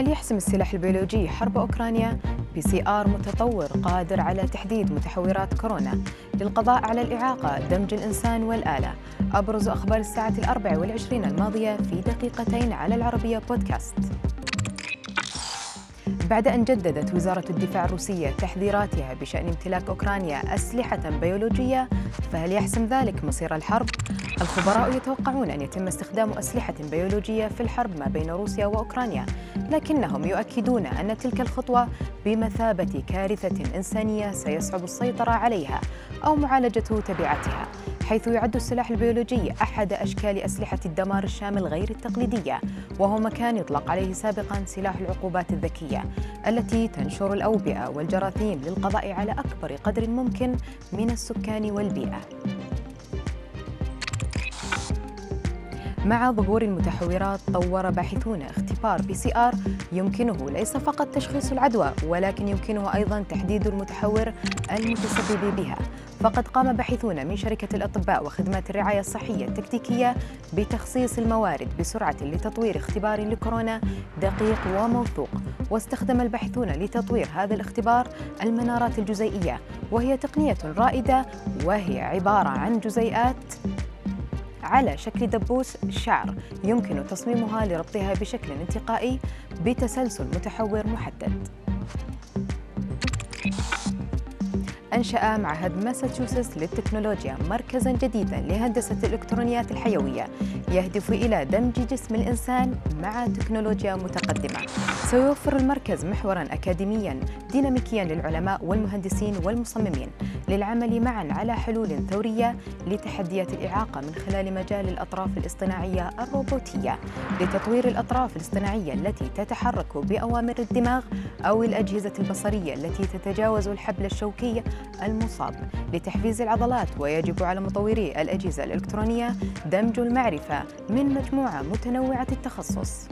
هل يحسم السلاح البيولوجي حرب أوكرانيا؟ PCR متطور قادر على تحديد متحورات كورونا للقضاء على الإعاقة دمج الإنسان والآلة أبرز أخبار الساعة الأربع والعشرين الماضية في دقيقتين على العربية بودكاست بعد أن جددت وزارة الدفاع الروسية تحذيراتها بشأن امتلاك أوكرانيا أسلحة بيولوجية فهل يحسم ذلك مصير الحرب؟ الخبراء يتوقعون أن يتم استخدام أسلحة بيولوجية في الحرب ما بين روسيا وأوكرانيا لكنهم يؤكدون أن تلك الخطوة بمثابة كارثة إنسانية سيصعب السيطرة عليها أو معالجة تبعاتها حيث يعد السلاح البيولوجي أحد أشكال أسلحة الدمار الشامل غير التقليدية وهو ما كان يطلق عليه سابقا سلاح العقوبات الذكية التي تنشر الأوبئة والجراثيم للقضاء على أكبر قدر ممكن من السكان والبيئة. مع ظهور المتحورات طور باحثون اختبار PCR. يمكنه ليس فقط تشخيص العدوى ولكن يمكنه أيضا تحديد المتحور المتسبب بها. فقد قام باحثون من شركة الأطباء وخدمات الرعاية الصحية التكتيكية بتخصيص الموارد بسرعة لتطوير اختبار لكورونا دقيق وموثوق. واستخدم الباحثون لتطوير هذا الاختبار المنارات الجزيئية وهي تقنية رائدة وهي عبارة عن جزيئات على شكل دبوس شعر يمكن تصميمها لربطها بشكل انتقائي بتسلسل متحور محدد. أنشأ معهد ماساتشوستس للتكنولوجيا مركزا جديدا لهندسة الإلكترونيات الحيوية يهدف إلى دمج جسم الإنسان مع تكنولوجيا متقدمة. سيوفر المركز محورا أكاديميا ديناميكيا للعلماء والمهندسين والمصممين. للعمل معا على حلول ثورية لتحديات الإعاقة من خلال مجال الأطراف الاصطناعية الروبوتية لتطوير الأطراف الاصطناعية التي تتحرك بأوامر الدماغ أو الأجهزة البصرية التي تتجاوز الحبل الشوكي المصاب لتحفيز العضلات ويجب على مطوري الأجهزة الإلكترونية دمج المعرفة من مجموعة متنوعة التخصص.